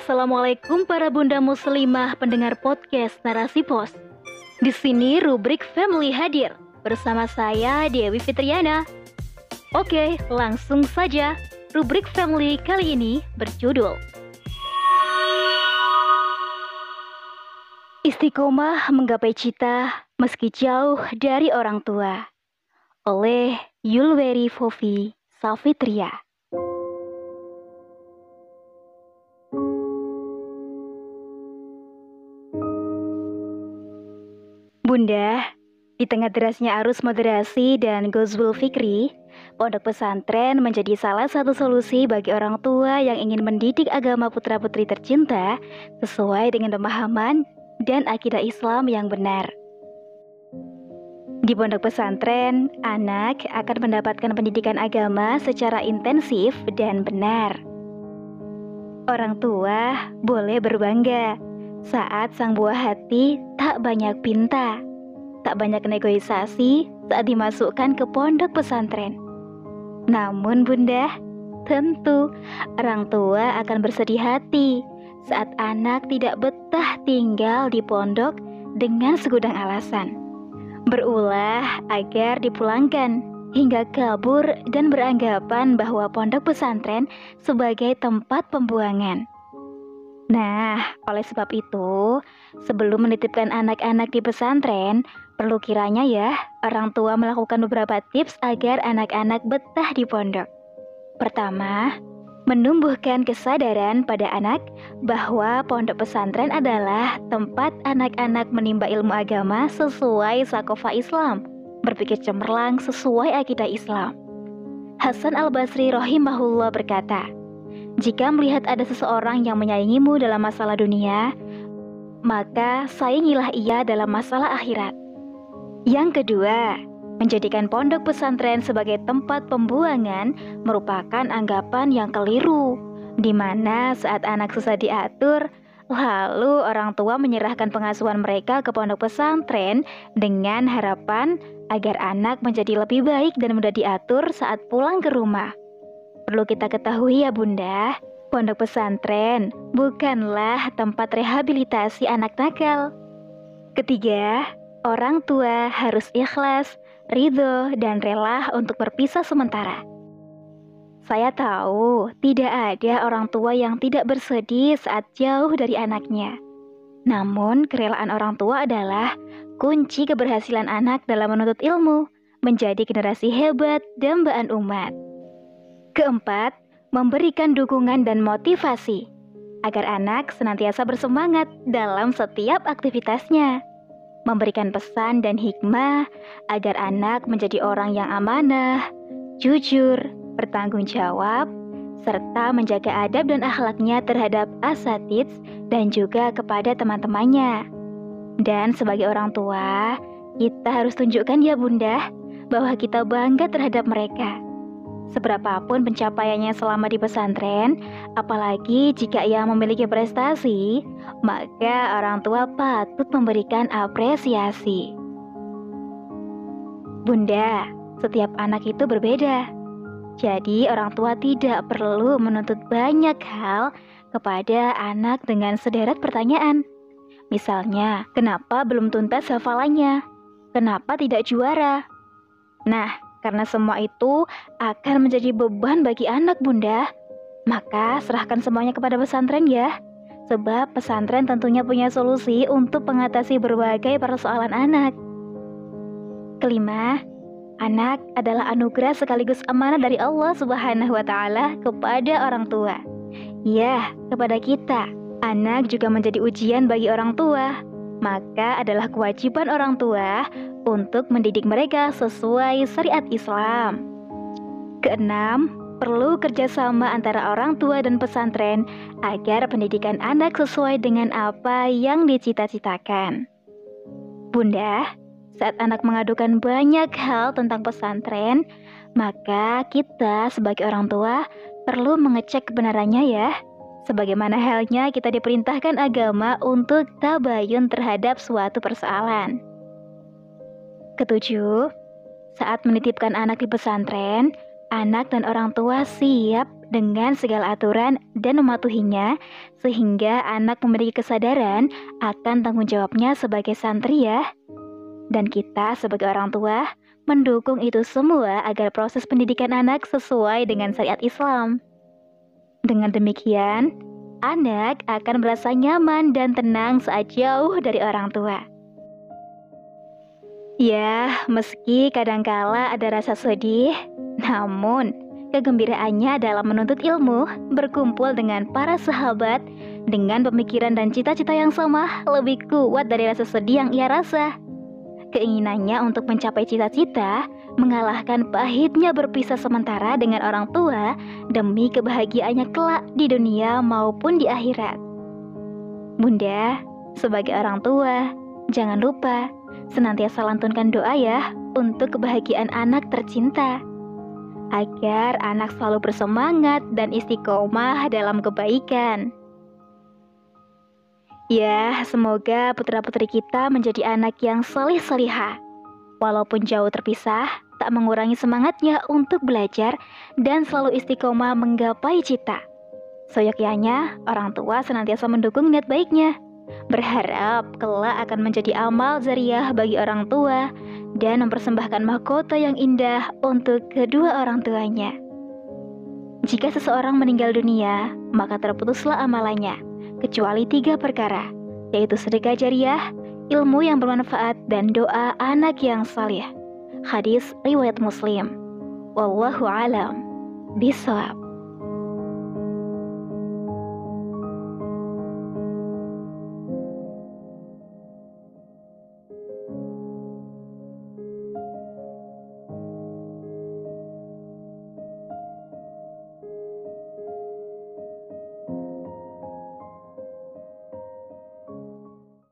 Assalamualaikum para bunda muslimah pendengar podcast Narasi Pos. Di sini rubrik Family hadir bersama saya Dewi Fitriana. Oke, langsung saja. Rubrik Family kali ini berjudul Istiqomah menggapai cita meski jauh dari orang tua oleh Yulweri Fofi Safitria. Bunda, di tengah derasnya arus moderasi dan Gozbul Fikri, pondok pesantren menjadi salah satu solusi bagi orang tua yang ingin mendidik agama putra-putri tercinta sesuai dengan pemahaman dan akidah Islam yang benar. Di pondok pesantren, anak akan mendapatkan pendidikan agama secara intensif dan benar. Orang tua boleh berbangga saat sang buah hati tak banyak pinta, tak banyak negosiasi saat dimasukkan ke pondok pesantren. Namun bunda, tentu orang tua akan bersedih hati saat anak tidak betah tinggal di pondok dengan segudang alasan. Berulah agar dipulangkan hingga kabur dan beranggapan bahwa pondok pesantren sebagai tempat pembuangan. Nah, oleh sebab itu, sebelum menitipkan anak-anak di pesantren, perlu kiranya ya orang tua melakukan beberapa tips agar anak-anak betah di pondok. Pertama, menumbuhkan kesadaran pada anak bahwa pondok pesantren adalah tempat anak-anak menimba ilmu agama sesuai sakofa Islam, berpikir cemerlang sesuai akidah Islam. Hasan al-Basri rahimahullah berkata, jika melihat ada seseorang yang menyayangimu dalam masalah dunia, maka sayangilah ia dalam masalah akhirat. Yang kedua, menjadikan pondok pesantren sebagai tempat pembuangan merupakan anggapan yang keliru, di mana saat anak susah diatur, lalu orang tua menyerahkan pengasuhan mereka ke pondok pesantren dengan harapan agar anak menjadi lebih baik dan mudah diatur saat pulang ke rumah. Perlu kita ketahui ya bunda, pondok pesantren bukanlah tempat rehabilitasi anak nakal. Ketiga, orang tua harus ikhlas, ridho, dan rela untuk berpisah sementara. Saya tahu tidak ada orang tua yang tidak bersedih saat jauh dari anaknya. Namun, kerelaan orang tua adalah kunci keberhasilan anak dalam menuntut ilmu, menjadi generasi hebat dambaan umat. Keempat, memberikan dukungan dan motivasi agar anak senantiasa bersemangat dalam setiap aktivitasnya. Memberikan pesan dan hikmah agar anak menjadi orang yang amanah, jujur, bertanggung jawab, serta menjaga adab dan akhlaknya terhadap asatids dan juga kepada teman-temannya. Dan sebagai orang tua, kita harus tunjukkan ya bunda bahwa kita bangga terhadap mereka Seberapapun pencapaiannya selama di pesantren, apalagi jika ia memiliki prestasi, maka orang tua patut memberikan apresiasi. Bunda, setiap anak itu berbeda. Jadi, orang tua tidak perlu menuntut banyak hal kepada anak dengan sederet pertanyaan. Misalnya, kenapa belum tuntas hafalannya? Kenapa tidak juara? Nah, karena semua itu akan menjadi beban bagi anak bunda. Maka serahkan semuanya kepada pesantren ya. Sebab pesantren tentunya punya solusi untuk mengatasi berbagai persoalan anak. Kelima, anak adalah anugerah sekaligus amanah dari Allah Subhanahu wa taala kepada orang tua. Ya, kepada kita. Anak juga menjadi ujian bagi orang tua. Maka adalah kewajiban orang tua untuk mendidik mereka sesuai syariat Islam. Keenam, perlu kerjasama antara orang tua dan pesantren agar pendidikan anak sesuai dengan apa yang dicita-citakan. Bunda, saat anak mengadukan banyak hal tentang pesantren, maka kita sebagai orang tua perlu mengecek kebenarannya ya. Sebagaimana halnya kita diperintahkan agama untuk tabayun terhadap suatu persoalan. Ketujuh, saat menitipkan anak di pesantren, anak dan orang tua siap dengan segala aturan dan mematuhinya, sehingga anak memiliki kesadaran akan tanggung jawabnya sebagai santri ya. Dan kita sebagai orang tua mendukung itu semua agar proses pendidikan anak sesuai dengan syariat Islam. Dengan demikian, anak akan merasa nyaman dan tenang saat jauh dari orang tua. Ya, meski kadangkala ada rasa sedih, namun kegembiraannya dalam menuntut ilmu, berkumpul dengan para sahabat dengan pemikiran dan cita-cita yang sama lebih kuat dari rasa sedih yang ia rasa. Keinginannya untuk mencapai cita-cita mengalahkan pahitnya berpisah sementara dengan orang tua demi kebahagiaannya kelak di dunia maupun di akhirat. Bunda, sebagai orang tua, jangan lupa senantiasa lantunkan doa ya untuk kebahagiaan anak tercinta. Agar anak selalu bersemangat dan istiqomah dalam kebaikan. Ya, semoga putra-putri kita menjadi anak yang solih soliha. Walaupun jauh terpisah, tak mengurangi semangatnya untuk belajar dan selalu istiqomah menggapai cita. Soyokyanya, orang tua senantiasa mendukung niat baiknya berharap kelak akan menjadi amal zariah bagi orang tua dan mempersembahkan mahkota yang indah untuk kedua orang tuanya. Jika seseorang meninggal dunia, maka terputuslah amalannya, kecuali tiga perkara, yaitu sedekah jariah, ilmu yang bermanfaat, dan doa anak yang salih. Hadis riwayat Muslim. Wallahu alam. Bisawab.